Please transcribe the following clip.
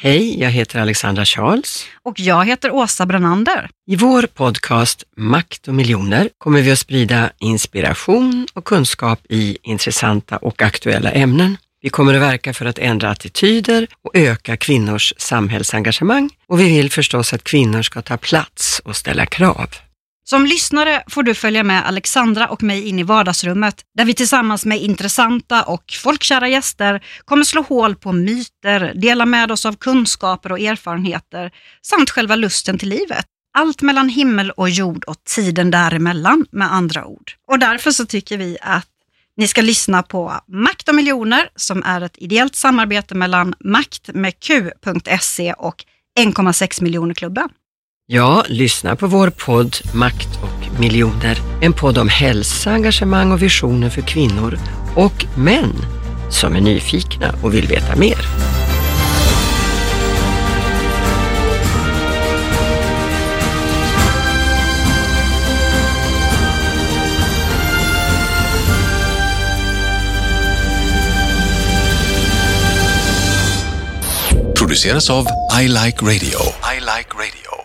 Hej, jag heter Alexandra Charles. Och jag heter Åsa Brannander. I vår podcast Makt och miljoner kommer vi att sprida inspiration och kunskap i intressanta och aktuella ämnen. Vi kommer att verka för att ändra attityder och öka kvinnors samhällsengagemang och vi vill förstås att kvinnor ska ta plats och ställa krav. Som lyssnare får du följa med Alexandra och mig in i vardagsrummet där vi tillsammans med intressanta och folkkära gäster kommer slå hål på myter, dela med oss av kunskaper och erfarenheter samt själva lusten till livet. Allt mellan himmel och jord och tiden däremellan med andra ord. Och därför så tycker vi att ni ska lyssna på Makt och miljoner som är ett ideellt samarbete mellan makt med q.se och 1,6 miljoner klubben. Ja, lyssna på vår podd Makt och miljoner. En podd om hälsa, engagemang och visioner för kvinnor och män som är nyfikna och vill veta mer. produceras av I Like Radio. I like radio.